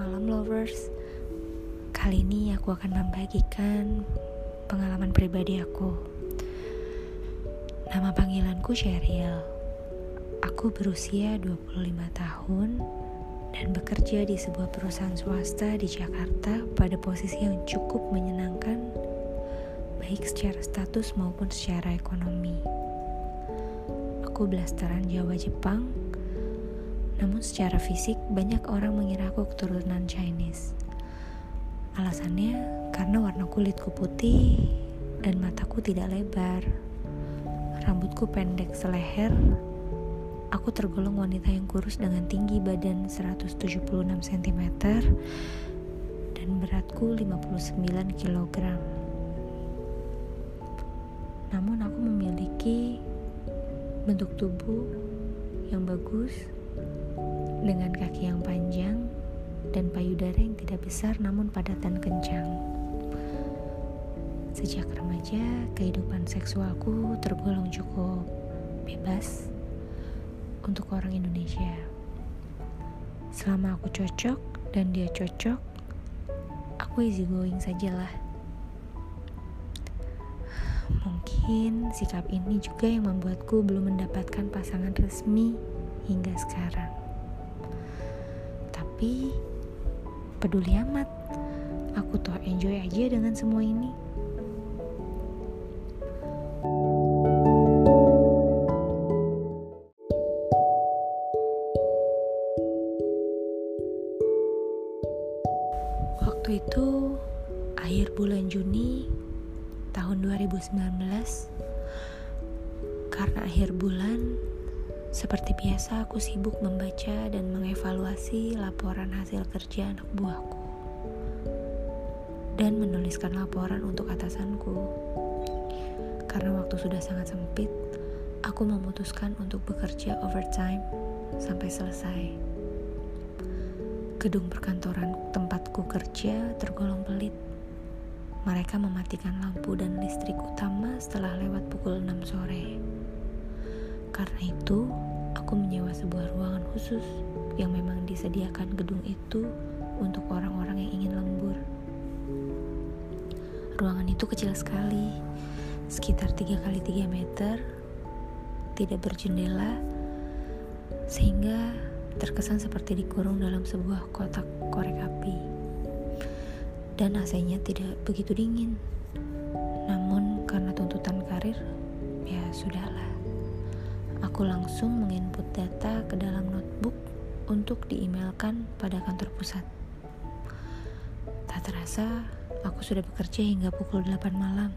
malam lovers. Kali ini aku akan membagikan pengalaman pribadi aku. Nama panggilanku Sheryl. Aku berusia 25 tahun dan bekerja di sebuah perusahaan swasta di Jakarta pada posisi yang cukup menyenangkan baik secara status maupun secara ekonomi. Aku blasteran Jawa Jepang namun secara fisik banyak orang mengira aku keturunan Chinese. Alasannya karena warna kulitku putih dan mataku tidak lebar. Rambutku pendek seleher. Aku tergolong wanita yang kurus dengan tinggi badan 176 cm dan beratku 59 kg. Namun aku memiliki bentuk tubuh yang bagus dengan kaki yang panjang dan payudara yang tidak besar namun padat dan kencang. Sejak remaja, kehidupan seksualku tergolong cukup bebas untuk orang Indonesia. Selama aku cocok dan dia cocok, aku easy going sajalah. Mungkin sikap ini juga yang membuatku belum mendapatkan pasangan resmi hingga sekarang tapi peduli amat. Aku toh enjoy aja dengan semua ini seperti biasa, aku sibuk membaca dan mengevaluasi laporan hasil kerja anak buahku dan menuliskan laporan untuk atasanku. Karena waktu sudah sangat sempit, aku memutuskan untuk bekerja overtime sampai selesai. Gedung perkantoran tempatku kerja tergolong pelit. Mereka mematikan lampu dan listrik utama setelah lewat pukul 6 sore. Karena itu, aku menyewa sebuah ruangan khusus yang memang disediakan gedung itu untuk orang-orang yang ingin lembur. Ruangan itu kecil sekali, sekitar 3 kali 3 meter, tidak berjendela, sehingga terkesan seperti dikurung dalam sebuah kotak korek api. Dan AC-nya tidak begitu dingin. Namun karena tuntutan karir, ya sudahlah aku langsung menginput data ke dalam notebook untuk diemailkan pada kantor pusat. Tak terasa, aku sudah bekerja hingga pukul 8 malam.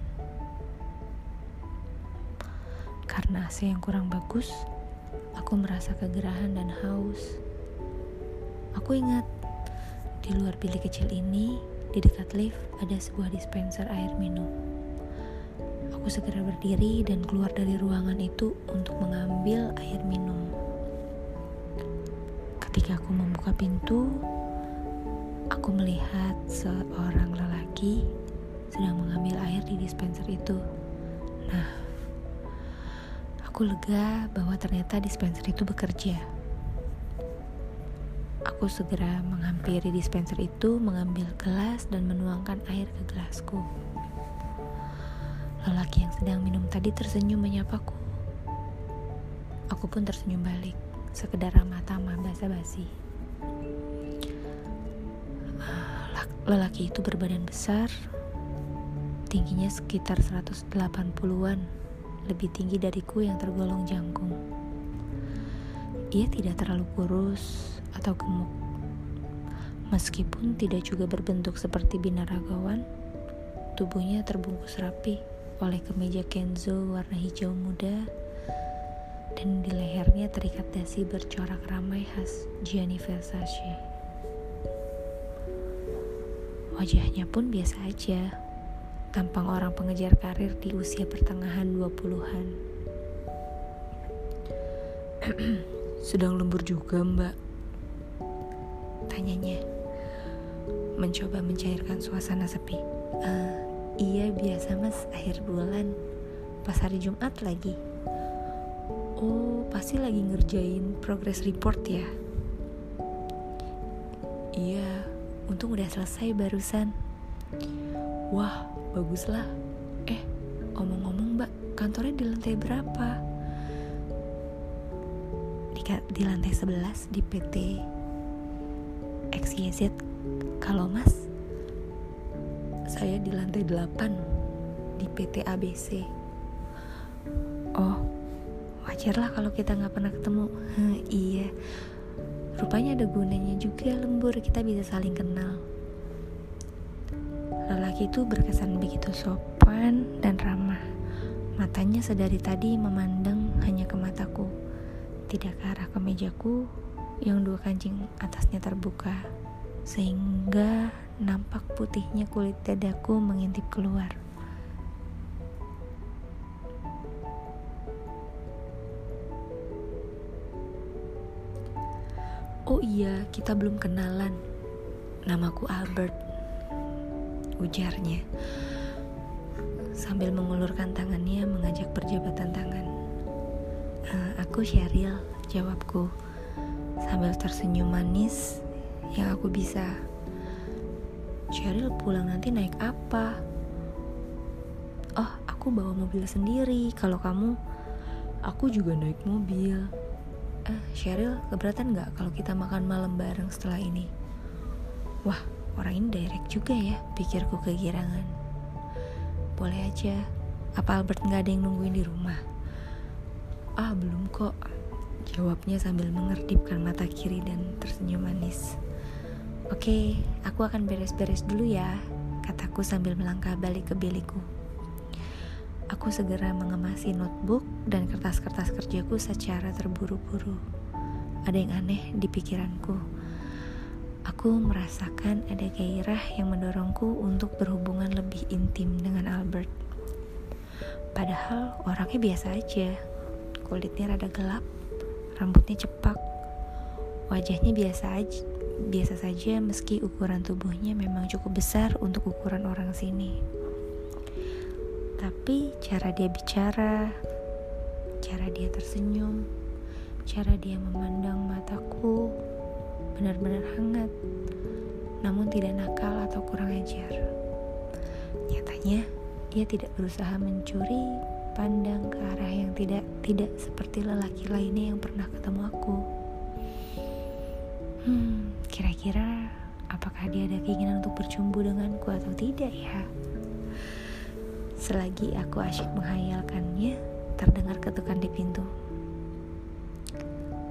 Karena AC yang kurang bagus, aku merasa kegerahan dan haus. Aku ingat, di luar bilik kecil ini, di dekat lift ada sebuah dispenser air minum. Aku segera berdiri dan keluar dari ruangan itu untuk mengambil air minum. Ketika aku membuka pintu, aku melihat seorang lelaki sedang mengambil air di dispenser itu. Nah, aku lega bahwa ternyata dispenser itu bekerja. Aku segera menghampiri dispenser itu, mengambil gelas dan menuangkan air ke gelasku. Lelaki yang sedang minum tadi tersenyum menyapaku. Aku pun tersenyum balik, sekedar ramah-tamah basa-basi. Lelaki itu berbadan besar, tingginya sekitar 180-an, lebih tinggi dariku yang tergolong jangkung. Ia tidak terlalu kurus atau gemuk. Meskipun tidak juga berbentuk seperti binaragawan, tubuhnya terbungkus rapi oleh kemeja Kenzo warna hijau muda dan di lehernya terikat dasi bercorak ramai khas Gianni Versace. Wajahnya pun biasa aja, tampang orang pengejar karir di usia pertengahan 20-an. Sedang lembur juga, Mbak. Tanyanya, mencoba mencairkan suasana sepi. Uh, Iya biasa mas akhir bulan Pas hari Jumat lagi Oh pasti lagi ngerjain progress report ya Iya Untung udah selesai barusan. Wah, baguslah. Eh, omong-omong mbak, kantornya di lantai berapa? Di, di lantai 11 di PT XYZ. Kalau mas? Saya di lantai 8 di PT ABC. Oh, wajar lah kalau kita nggak pernah ketemu. iya, rupanya ada gunanya juga lembur kita bisa saling kenal. Lelaki itu berkesan begitu sopan dan ramah. Matanya sedari tadi memandang hanya ke mataku, tidak ke arah kemejaku yang dua kancing atasnya terbuka, sehingga nampak putihnya kulit dadaku mengintip keluar. Oh iya, kita belum kenalan. Namaku Albert. Ujarnya. Sambil mengulurkan tangannya mengajak perjabatan tangan. Uh, aku Sheryl, jawabku. Sambil tersenyum manis yang aku bisa. Sheryl pulang nanti naik apa? Oh, aku bawa mobil sendiri. Kalau kamu, aku juga naik mobil. Eh, Cheryl, keberatan nggak kalau kita makan malam bareng setelah ini? Wah, orang ini direct juga ya, pikirku kegirangan. Boleh aja. Apa Albert nggak ada yang nungguin di rumah? Ah, belum kok. Jawabnya sambil mengerdipkan mata kiri dan tersenyum manis. Oke, aku akan beres-beres dulu ya, kataku sambil melangkah balik ke bilikku. Aku segera mengemasi notebook dan kertas-kertas kerjaku secara terburu-buru. Ada yang aneh di pikiranku. Aku merasakan ada gairah yang mendorongku untuk berhubungan lebih intim dengan Albert. Padahal orangnya biasa aja. Kulitnya rada gelap, rambutnya cepak, wajahnya biasa aja, biasa saja meski ukuran tubuhnya memang cukup besar untuk ukuran orang sini. Tapi cara dia bicara, cara dia tersenyum, cara dia memandang mataku benar-benar hangat, namun tidak nakal atau kurang ajar. Nyatanya, dia tidak berusaha mencuri pandang ke arah yang tidak tidak seperti lelaki lainnya yang pernah ketemu aku. Hmm, kira-kira apakah dia ada keinginan untuk bercumbu denganku atau tidak ya? Selagi aku asyik menghayalkannya, terdengar ketukan di pintu.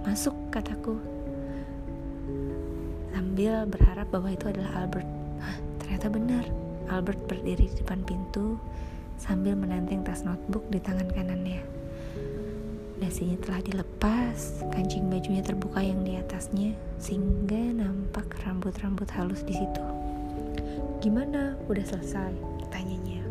Masuk, kataku. Sambil berharap bahwa itu adalah Albert. Hah, ternyata benar. Albert berdiri di depan pintu sambil menenteng tas notebook di tangan kanannya. Dasinya telah dilepas, kancing bajunya terbuka yang di atasnya, sehingga nampak rambut-rambut halus di situ. Gimana? Udah selesai? Tanyanya.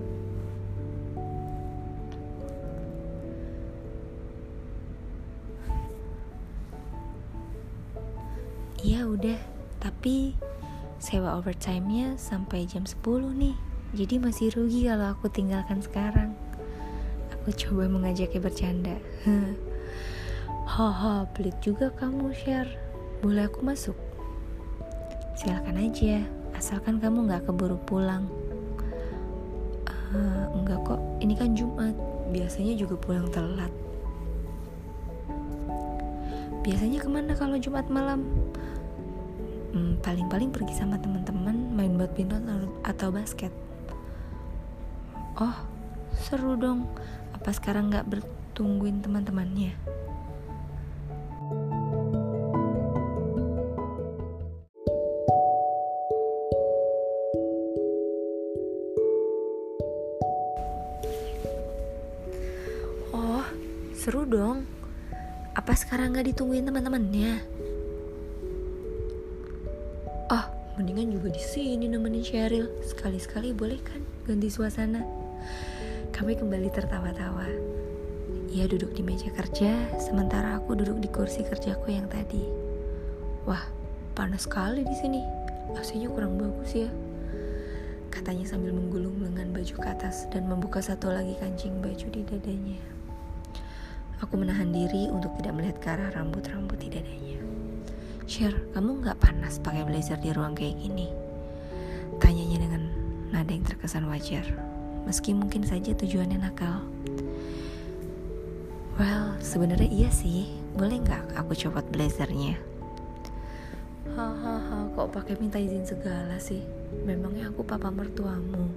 Iya udah, tapi sewa overtime-nya sampai jam 10 nih. Jadi masih rugi kalau aku tinggalkan sekarang. Aku coba mengajaknya bercanda. Haha, pelit juga kamu, share. Boleh aku masuk? Silakan aja, asalkan kamu nggak keburu pulang. Uh, enggak kok, ini kan Jumat. Biasanya juga pulang telat. Biasanya ke mana kalau Jumat malam? hmm, paling-paling pergi sama teman-teman main badminton atau basket oh seru dong apa sekarang nggak bertungguin teman-temannya Oh, seru dong. Apa sekarang nggak ditungguin teman-temannya? mendingan juga di sini nemenin Cheryl. Sekali-sekali boleh kan ganti suasana. Kami kembali tertawa-tawa. Ia duduk di meja kerja, sementara aku duduk di kursi kerjaku yang tadi. Wah, panas sekali di sini. AC-nya kurang bagus ya. Katanya sambil menggulung lengan baju ke atas dan membuka satu lagi kancing baju di dadanya. Aku menahan diri untuk tidak melihat ke arah rambut-rambut di dadanya. Share, kamu nggak panas pakai blazer di ruang kayak gini? Tanyanya dengan nada yang terkesan wajar, meski mungkin saja tujuannya nakal. Well, sebenarnya iya sih. Boleh nggak aku copot blazernya? Hahaha, kok pakai minta izin segala sih? Memangnya aku papa mertuamu?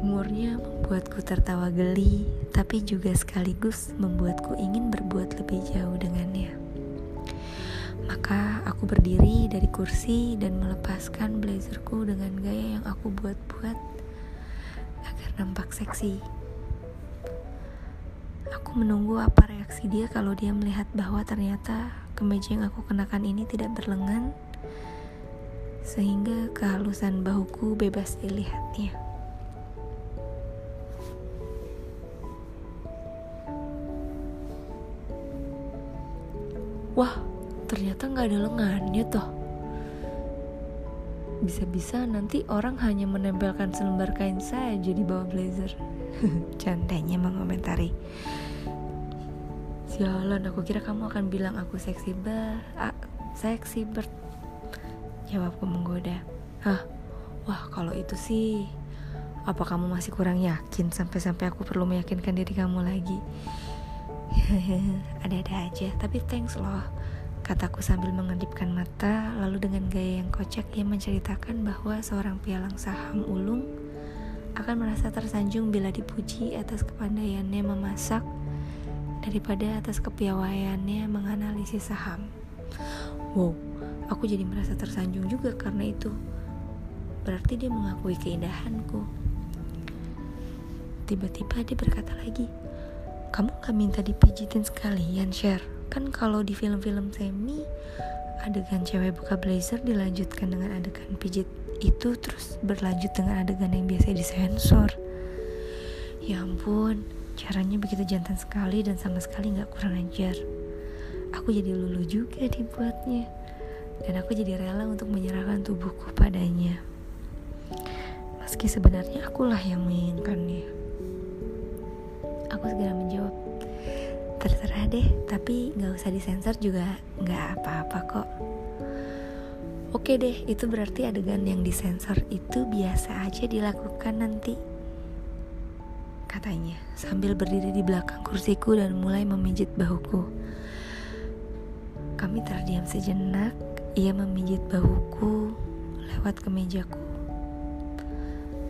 Humornya membuatku tertawa geli, tapi juga sekaligus membuatku ingin berbuat lebih jauh dengannya. Maka aku berdiri dari kursi dan melepaskan blazerku dengan gaya yang aku buat-buat nampak seksi. Aku menunggu apa reaksi dia kalau dia melihat bahwa ternyata kemeja yang aku kenakan ini tidak berlengan, sehingga kehalusan bahuku bebas dilihatnya. Wah, ternyata nggak ada lengannya toh. Bisa-bisa nanti orang hanya menempelkan selembar kain saja di bawah blazer. Candanya mengomentari. Sialan, aku kira kamu akan bilang aku seksi ber, seksi ber. Jawabku menggoda. Hah, wah kalau itu sih, apa kamu masih kurang yakin sampai-sampai aku perlu meyakinkan diri kamu lagi? Ada-ada aja, tapi thanks loh. Kataku sambil mengedipkan mata, lalu dengan gaya yang kocak ia menceritakan bahwa seorang pialang saham ulung akan merasa tersanjung bila dipuji atas kepandaiannya memasak daripada atas kepiawaiannya menganalisis saham. Wow, aku jadi merasa tersanjung juga karena itu. Berarti dia mengakui keindahanku. Tiba-tiba dia berkata lagi, kamu gak minta dipijitin sekalian share kan kalau di film-film semi adegan cewek buka blazer dilanjutkan dengan adegan pijit itu terus berlanjut dengan adegan yang biasa disensor. Ya ampun caranya begitu jantan sekali dan sama sekali gak kurang ajar. Aku jadi lulu juga dibuatnya. Dan aku jadi rela untuk menyerahkan tubuhku padanya. Meski sebenarnya akulah yang menginginkannya. Aku segera menjawab, terserah deh, tapi gak usah disensor juga gak apa-apa kok. Oke deh, itu berarti adegan yang disensor itu biasa aja dilakukan nanti. Katanya, sambil berdiri di belakang kursiku dan mulai memijit bahuku. Kami terdiam sejenak, ia memijit bahuku lewat kemejaku.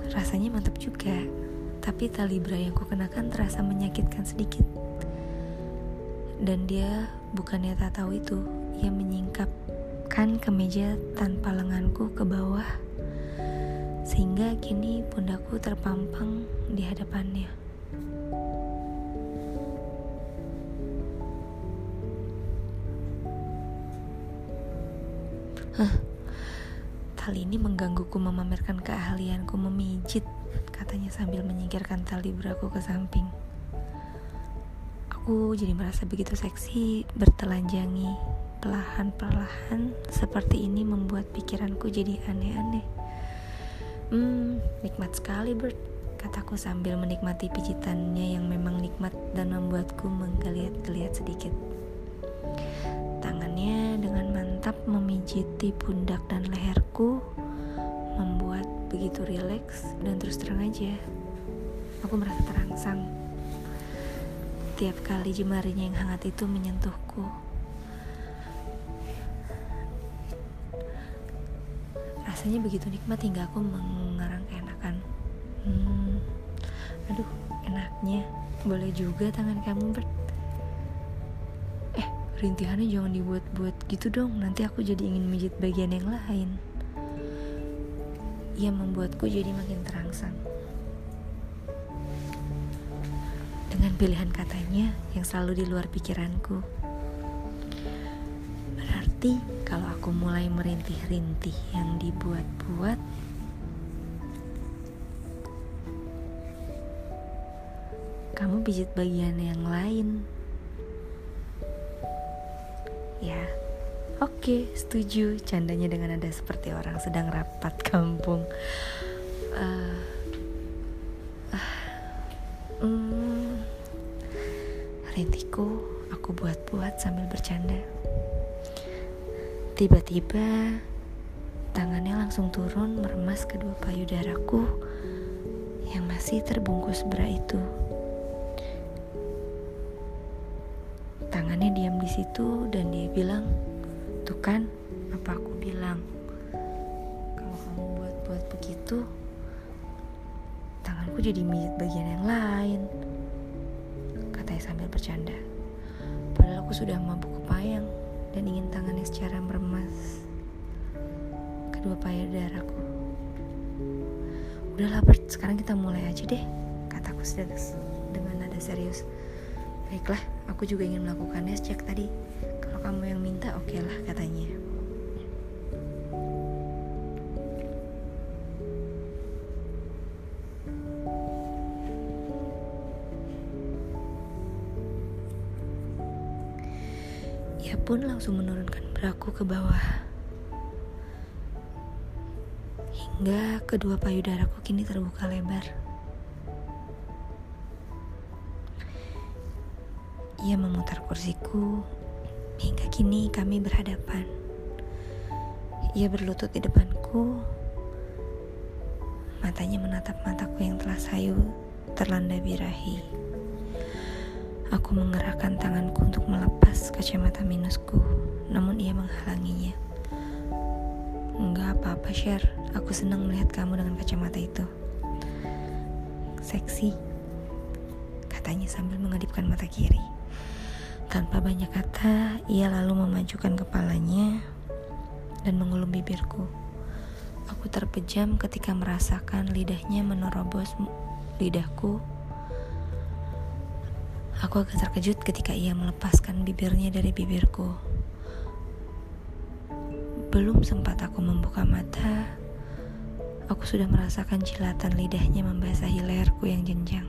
Rasanya mantap juga tapi tali bra yang kukenakan terasa menyakitkan sedikit. Dan dia bukannya tak tahu itu, ia menyingkapkan kemeja tanpa lenganku ke bawah, sehingga kini pundakku terpampang di hadapannya. Hah, tali ini menggangguku memamerkan keahlianku memijit katanya sambil menyingkirkan tali beraku ke samping. Aku jadi merasa begitu seksi, bertelanjangi, perlahan-perlahan seperti ini membuat pikiranku jadi aneh-aneh. Hmm, nikmat sekali Bert, kataku sambil menikmati pijitannya yang memang nikmat dan membuatku menggeliat-geliat sedikit. Tangannya dengan mantap memijiti pundak dan leherku, membuat begitu rileks dan terus terang aja aku merasa terangsang tiap kali jemarinya yang hangat itu menyentuhku. Rasanya begitu nikmat hingga aku mengarang keenakan. Hmm, aduh enaknya. Boleh juga tangan kamu ber eh rintihannya jangan dibuat-buat gitu dong. Nanti aku jadi ingin mijit bagian yang lain. Ia membuatku jadi makin terangsang. Dengan pilihan katanya yang selalu di luar pikiranku. Berarti kalau aku mulai merintih-rintih yang dibuat-buat, kamu pijit bagian yang lain. Ya, Oke, setuju. Candanya dengan ada seperti orang sedang rapat kampung. Uh, rintiku aku buat-buat sambil bercanda. Tiba-tiba Tangannya langsung turun meremas kedua payudaraku yang masih terbungkus bra itu. Tangannya diam di situ dan dia bilang, "Tuh kan, apa aku bilang? Kalau kamu buat-buat begitu, tanganku jadi mijit bagian yang lain." Katanya sambil bercanda. Padahal aku sudah mabuk kepayang dan ingin tangannya secara meremas kedua payudaraku. Udahlah Bert, sekarang kita mulai aja deh, kataku dengan nada serius. Baiklah, aku juga ingin melakukannya sejak tadi. Kalau kamu yang minta, oke okay lah katanya. Pun langsung menurunkan beraku ke bawah. hingga kedua payudaraku kini terbuka lebar. Ia memutar kursiku hingga kini kami berhadapan. Ia berlutut di depanku, matanya menatap mataku yang telah sayu terlanda birahi. Aku menggerakkan tanganku untuk melepas kacamata minusku, namun ia menghalanginya. Enggak apa-apa, Sher. Aku senang melihat kamu dengan kacamata itu. Seksi, katanya sambil mengedipkan mata kiri. Tanpa banyak kata, ia lalu memajukan kepalanya dan mengulum bibirku. Aku terpejam ketika merasakan lidahnya menerobos lidahku. Aku agak terkejut ketika ia melepaskan bibirnya dari bibirku. Belum sempat aku membuka mata, aku sudah merasakan jilatan lidahnya membasahi leherku yang jenjang.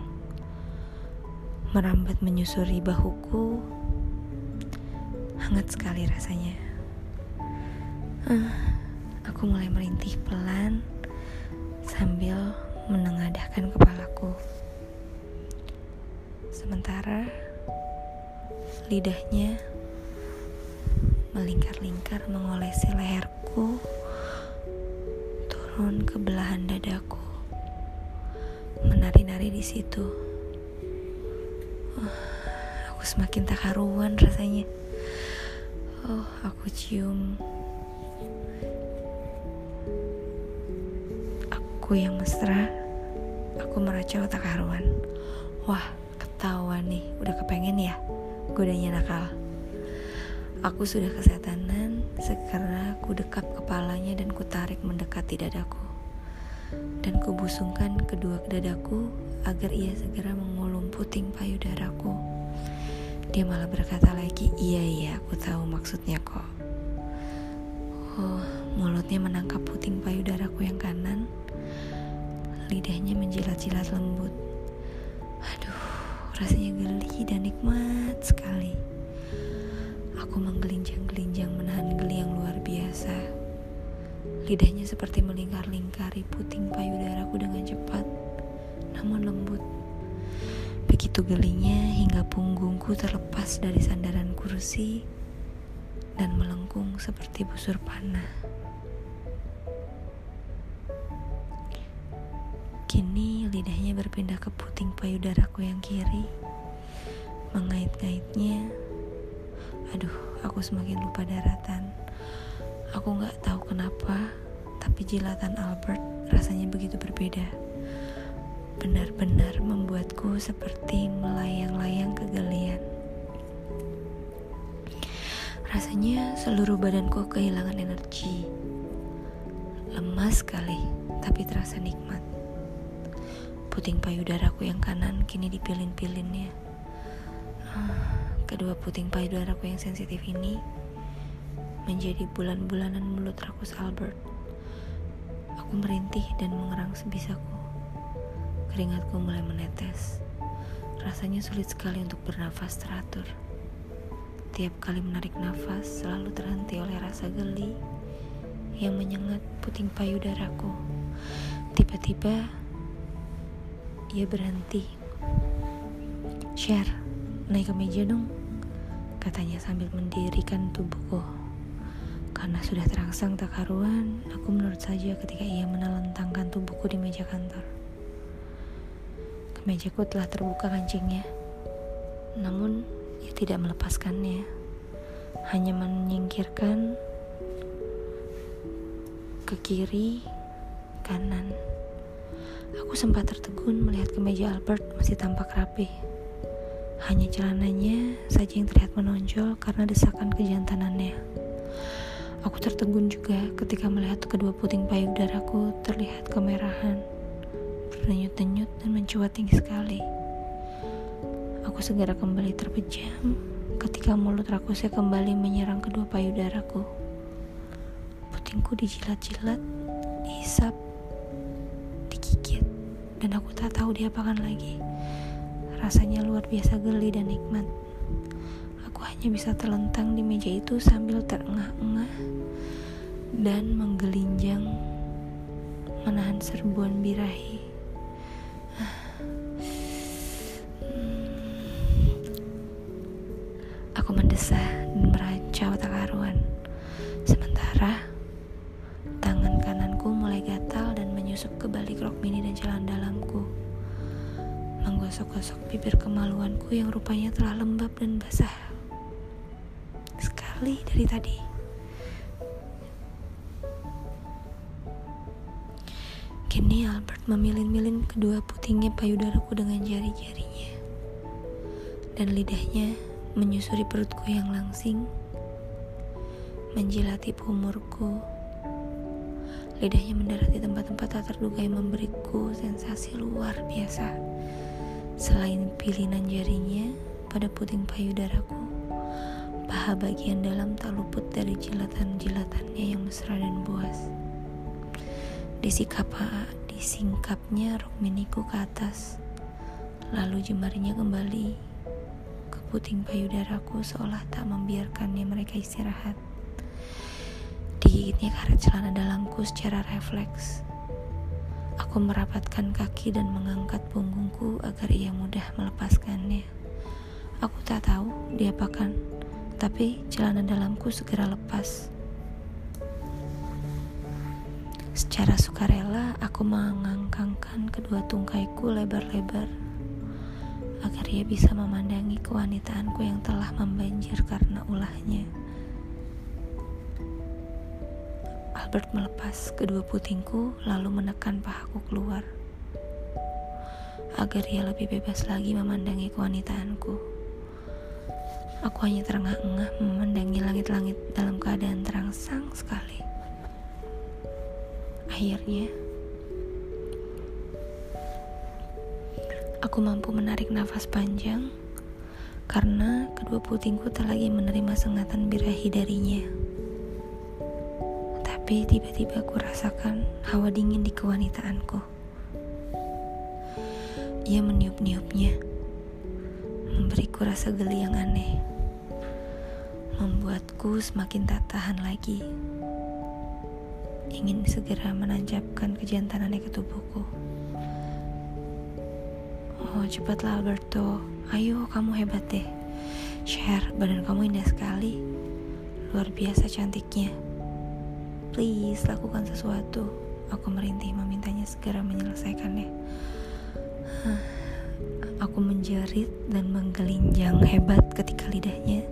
Merambat menyusuri bahuku, hangat sekali rasanya. Uh, aku mulai merintih pelan sambil menengadahkan kepalaku. Sementara lidahnya melingkar-lingkar mengolesi leherku turun ke belahan dadaku menari-nari di situ. Oh, aku semakin tak karuan rasanya. Oh aku cium. Aku yang mesra aku meracau tak karuan. Wah ketahuan nih udah kepengen ya godanya nakal Aku sudah kesetanan, segera ku dekap kepalanya dan ku tarik mendekati dadaku. Dan ku busungkan kedua dadaku agar ia segera mengulum puting payudaraku. Dia malah berkata lagi, iya iya aku tahu maksudnya kok. Oh, mulutnya menangkap puting payudaraku yang kanan. Lidahnya menjilat-jilat lembut. Rasanya geli dan nikmat sekali. Aku menggelinjang-gelinjang menahan geli yang luar biasa. Lidahnya seperti melingkar-lingkari puting payudaraku dengan cepat, namun lembut. Begitu gelinya hingga punggungku terlepas dari sandaran kursi dan melengkung seperti busur panah. Kini lidahnya berpindah ke puting payudaraku yang kiri, mengait-ngaitnya Aduh, aku semakin lupa daratan. Aku gak tahu kenapa, tapi jilatan Albert rasanya begitu berbeda. Benar-benar membuatku seperti melayang-layang kegelian. Rasanya seluruh badanku kehilangan energi. Lemas sekali, tapi terasa nikmat. Puting payudaraku yang kanan kini dipilin-pilinnya. Ah Kedua puting payudaraku yang sensitif ini menjadi bulan-bulanan mulut rakus Albert. Aku merintih dan mengerang sebisaku. Keringatku mulai menetes. Rasanya sulit sekali untuk bernafas teratur. Tiap kali menarik nafas selalu terhenti oleh rasa geli yang menyengat puting payudaraku. Tiba-tiba ia berhenti. Share, naik ke meja dong katanya sambil mendirikan tubuhku. Karena sudah terangsang tak karuan, aku menurut saja ketika ia menelentangkan tubuhku di meja kantor. Kemejaku telah terbuka kancingnya, namun ia tidak melepaskannya, hanya menyingkirkan ke kiri, kanan. Aku sempat tertegun melihat kemeja Albert masih tampak rapi. Hanya celananya saja yang terlihat menonjol karena desakan kejantanannya. Aku tertegun juga ketika melihat kedua puting payudaraku terlihat kemerahan, berdenyut-denyut dan mencuat tinggi sekali. Aku segera kembali terpejam ketika mulut rakusnya kembali menyerang kedua payudaraku. Putingku dijilat-jilat, dihisap, dan aku tak tahu diapakan lagi. Rasanya luar biasa geli dan nikmat. Aku hanya bisa terlentang di meja itu sambil terengah-engah dan menggelinjang menahan serbuan birahi. Aku mendesah dan meracau kemaluanku yang rupanya telah lembab dan basah sekali dari tadi. Kini Albert memilin-milin kedua putingnya payudaraku dengan jari-jarinya. Dan lidahnya menyusuri perutku yang langsing, menjilati pumurku. Lidahnya mendarat di tempat-tempat tak terduga yang memberiku sensasi luar biasa. Selain pilinan jarinya pada puting payudaraku, Paha bagian dalam tak luput dari jilatan-jilatannya yang mesra dan buas. Disikap, disingkapnya rok miniku ke atas, lalu jemarinya kembali ke puting payudaraku seolah tak membiarkannya mereka istirahat. Digigitnya karet celana dalamku secara refleks. Aku merapatkan kaki dan mengangkat punggungku agar ia mudah melepaskannya. Aku tak tahu diapakan tapi celana dalamku segera lepas. Secara sukarela, aku mengangkangkan kedua tungkaiku lebar-lebar agar ia bisa memandangi kewanitaanku yang telah membanjir karena ulahnya. Albert melepas kedua putingku lalu menekan pahaku keluar agar ia lebih bebas lagi memandangi kewanitaanku. Aku hanya terengah-engah memandangi langit-langit dalam keadaan terangsang sekali. Akhirnya, aku mampu menarik nafas panjang karena kedua putingku tak lagi menerima sengatan birahi darinya. Tapi tiba-tiba aku rasakan hawa dingin di kewanitaanku. Ia meniup-niupnya memberiku rasa geli yang aneh, membuatku semakin tak tahan lagi. Ingin segera menancapkan kejantanannya ke tubuhku. Oh, cepatlah Alberto. Ayo, kamu hebat deh. Share, badan kamu indah sekali. Luar biasa cantiknya. Please, lakukan sesuatu. Aku merintih memintanya segera menyelesaikannya. Aku menjerit dan menggelinjang hebat ketika lidahnya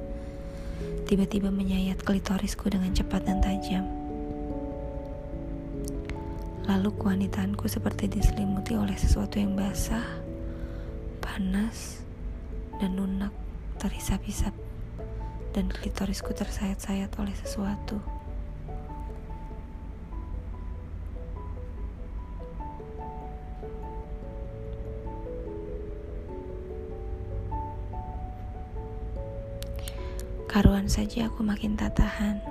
tiba-tiba menyayat klitorisku dengan cepat dan tajam. Lalu kewanitaanku seperti diselimuti oleh sesuatu yang basah, panas, dan lunak terhisap-hisap dan klitorisku tersayat-sayat oleh sesuatu. Karuan saja aku makin tak tahan.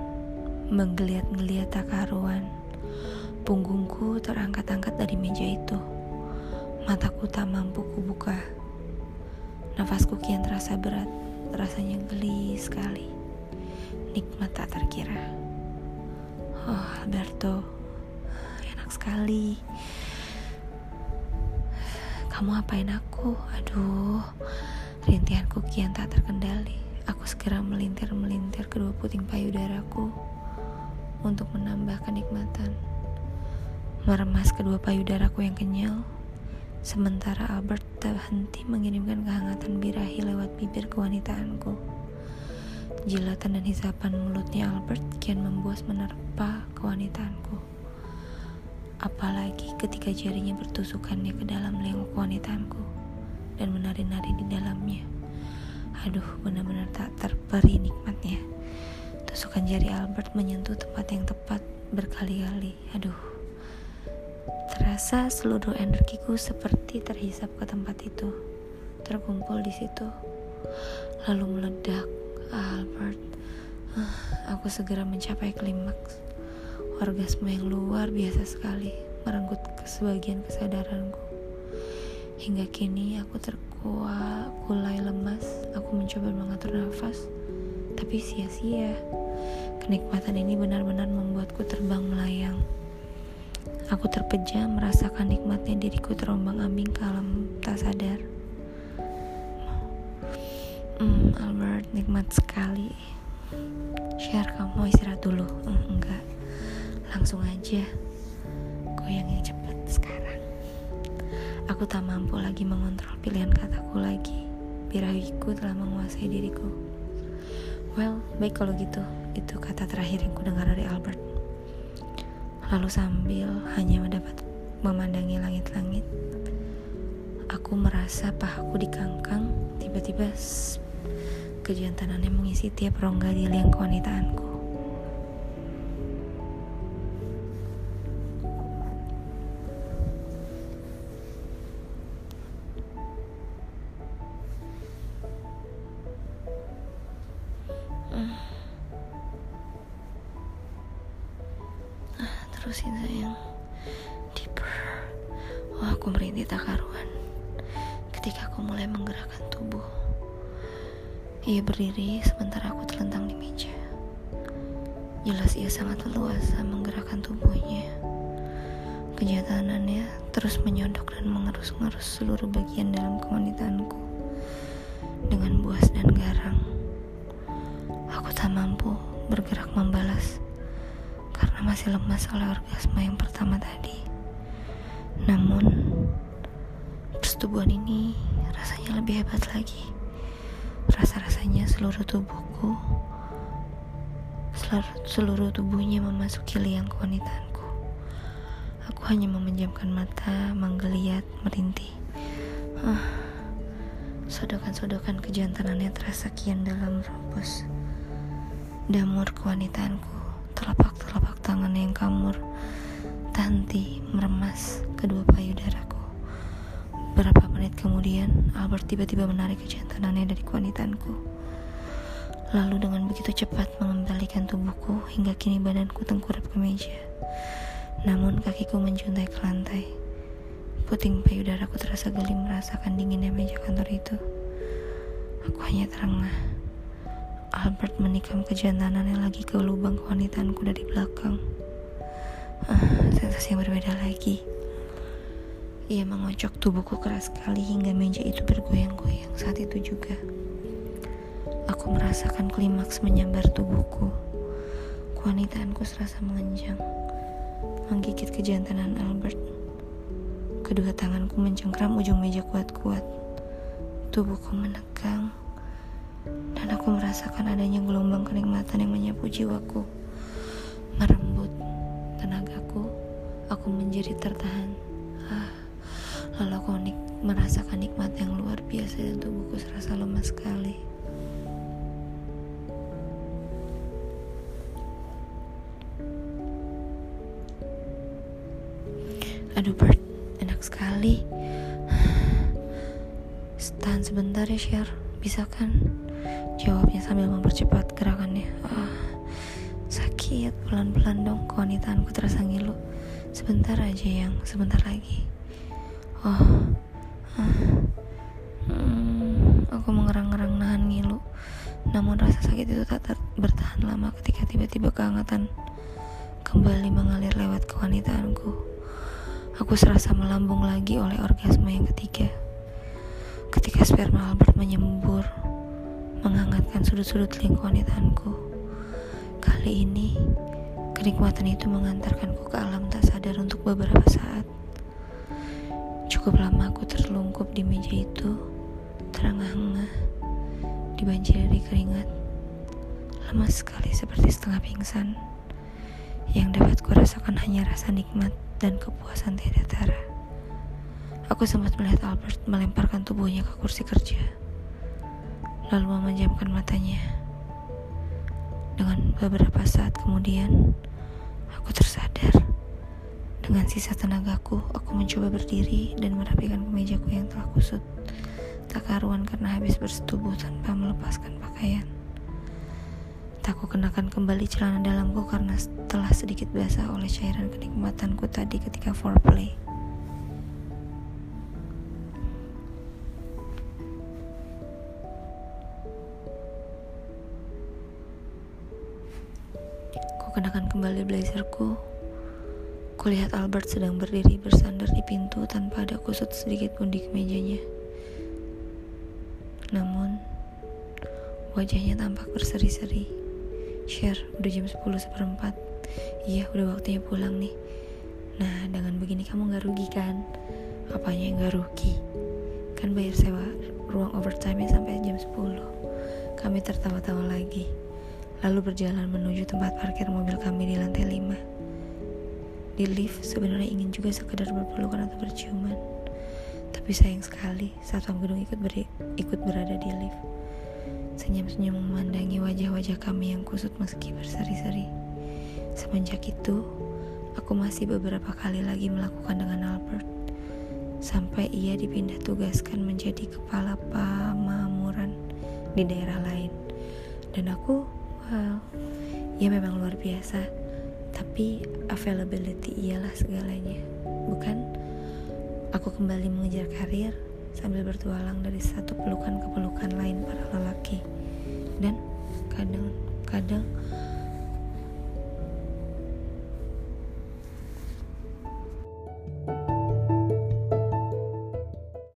Menggeliat-geliat tak karuan Punggungku terangkat-angkat dari meja itu. Mataku tak mampu kubuka. Nafasku kian terasa berat. Rasanya geli sekali. Nikmat tak terkira. Oh Alberto. Enak sekali. Kamu apain aku? Aduh Rintihanku kian tak terkendali Aku segera melintir-melintir kedua puting payudaraku untuk menambah kenikmatan. Meremas kedua payudaraku yang kenyal, sementara Albert tak henti mengirimkan kehangatan birahi lewat bibir kewanitaanku. Jilatan dan hisapan mulutnya Albert kian membuas menerpa kewanitaanku. Apalagi ketika jarinya bertusukannya ke dalam leher kewanitaanku dan menari-nari di dalamnya. Aduh, benar-benar tak terperi nikmatnya. Tusukan jari Albert menyentuh tempat yang tepat berkali-kali. Aduh, terasa seluruh energiku seperti terhisap ke tempat itu, terkumpul di situ, lalu meledak. Albert, aku segera mencapai klimaks. Orgasme yang luar biasa sekali merenggut ke sebagian kesadaranku. Hingga kini aku terkuat, kulai lemas. Aku mencoba mengatur nafas, tapi sia-sia. Kenikmatan ini benar-benar membuatku terbang melayang. Aku terpejam merasakan nikmatnya diriku terombang-ambing ke alam tak sadar. Hmm, Albert, nikmat sekali. Share kamu istirahat dulu. Hmm, enggak, langsung aja. Goyang yang cepat sekarang. Aku tak mampu lagi mengontrol pilihan kataku lagi. Birahiku telah menguasai diriku. Well, baik kalau gitu. Itu kata terakhir yang ku dengar dari Albert. Lalu sambil hanya mendapat memandangi langit-langit, aku merasa pahaku dikangkang. Tiba-tiba kejantanannya mengisi tiap rongga di liang kewanitaanku. Kejatanannya terus menyodok dan mengerus-ngerus seluruh bagian dalam kewanitaanku dengan buas dan garang aku tak mampu bergerak membalas karena masih lemas oleh orgasme yang pertama tadi. Namun, persetubuhan ini rasanya lebih hebat lagi. Rasa-rasanya seluruh tubuhku, seluruh, tubuhnya memasuki liang kewanitaanku. Hanya memejamkan mata, menggeliat, merintih. Ah, sodokan-sodokan kejantanannya terasa kian dalam robos. Damur kewanitaanku telapak-telapak tangan yang kamur Tanti meremas kedua payudaraku Beberapa menit kemudian Albert tiba-tiba menarik kejantanannya dari kewanitanku Lalu dengan begitu cepat mengembalikan tubuhku Hingga kini badanku tengkurap ke meja Namun kakiku menjuntai ke lantai Puting payudaraku terasa geli merasakan dinginnya meja kantor itu Aku hanya terengah Albert menikam kejantanannya lagi ke lubang kewanitanku dari belakang. Ah, sensasi yang berbeda lagi. Ia mengocok tubuhku keras sekali hingga meja itu bergoyang-goyang saat itu juga. Aku merasakan klimaks menyambar tubuhku. Kewanitaanku serasa mengenjang, menggigit kejantanan Albert. Kedua tanganku mencengkram ujung meja kuat-kuat. Tubuhku menegang dan aku merasakan adanya gelombang kenikmatan yang menyapu jiwaku, merembut tenagaku. Aku menjadi tertahan. Ah, lalu aku merasakan nikmat yang luar biasa dan tubuhku serasa lemas sekali. Aduh Bert, enak sekali. Tahan sebentar ya Share, bisa kan? Jawabnya sambil mempercepat gerakannya. Oh, sakit, pelan-pelan dong kewanitaanku terasa ngilu. Sebentar aja yang, sebentar lagi. Oh, uh, hmm, aku mengerang-ngerang nahan ngilu. Namun rasa sakit itu tak bertahan lama ketika tiba-tiba kehangatan kembali mengalir lewat kewanitaanku. Aku serasa melambung lagi oleh orgasme yang ketiga. Ketika sperma Albert menyembur menghangatkan sudut-sudut lingkungan wanitaanku. Kali ini, Kenikmatan itu mengantarkanku ke alam tak sadar untuk beberapa saat. Cukup lama aku terlungkup di meja itu, terengah-engah, dibanjiri keringat. Lemas sekali seperti setengah pingsan. Yang dapat kurasakan hanya rasa nikmat dan kepuasan tiada tara. Aku sempat melihat Albert melemparkan tubuhnya ke kursi kerja, lalu memejamkan matanya. Dengan beberapa saat kemudian, aku tersadar. Dengan sisa tenagaku, aku mencoba berdiri dan merapikan kemejaku yang telah kusut. Tak karuan karena habis bersetubuh tanpa melepaskan pakaian. Tak ku kenakan kembali celana dalamku karena telah sedikit basah oleh cairan kenikmatanku tadi ketika foreplay. Kenakan kembali blazerku. Kulihat Albert sedang berdiri bersandar di pintu tanpa ada kusut sedikit pun di kemejanya. Namun, wajahnya tampak berseri-seri. Share, udah jam 10 seperempat. Iya, udah waktunya pulang nih. Nah, dengan begini kamu gak rugi kan? Apanya yang gak rugi? Kan bayar sewa ruang overtime sampai jam 10. Kami tertawa-tawa lagi. Lalu berjalan menuju tempat parkir mobil kami di lantai 5. Di lift sebenarnya ingin juga sekedar berpelukan atau berciuman. Tapi sayang sekali, satpam gedung ikut, ber ikut berada di lift. Senyum-senyum memandangi wajah-wajah kami yang kusut meski berseri-seri. Semenjak itu, aku masih beberapa kali lagi melakukan dengan Albert. Sampai ia dipindah tugaskan menjadi kepala pamamuran di daerah lain. Dan aku, well, ya memang luar biasa. Tapi availability ialah segalanya, bukan? Aku kembali mengejar karir, sambil bertualang dari satu pelukan ke pelukan lain para lelaki. Dan kadang-kadang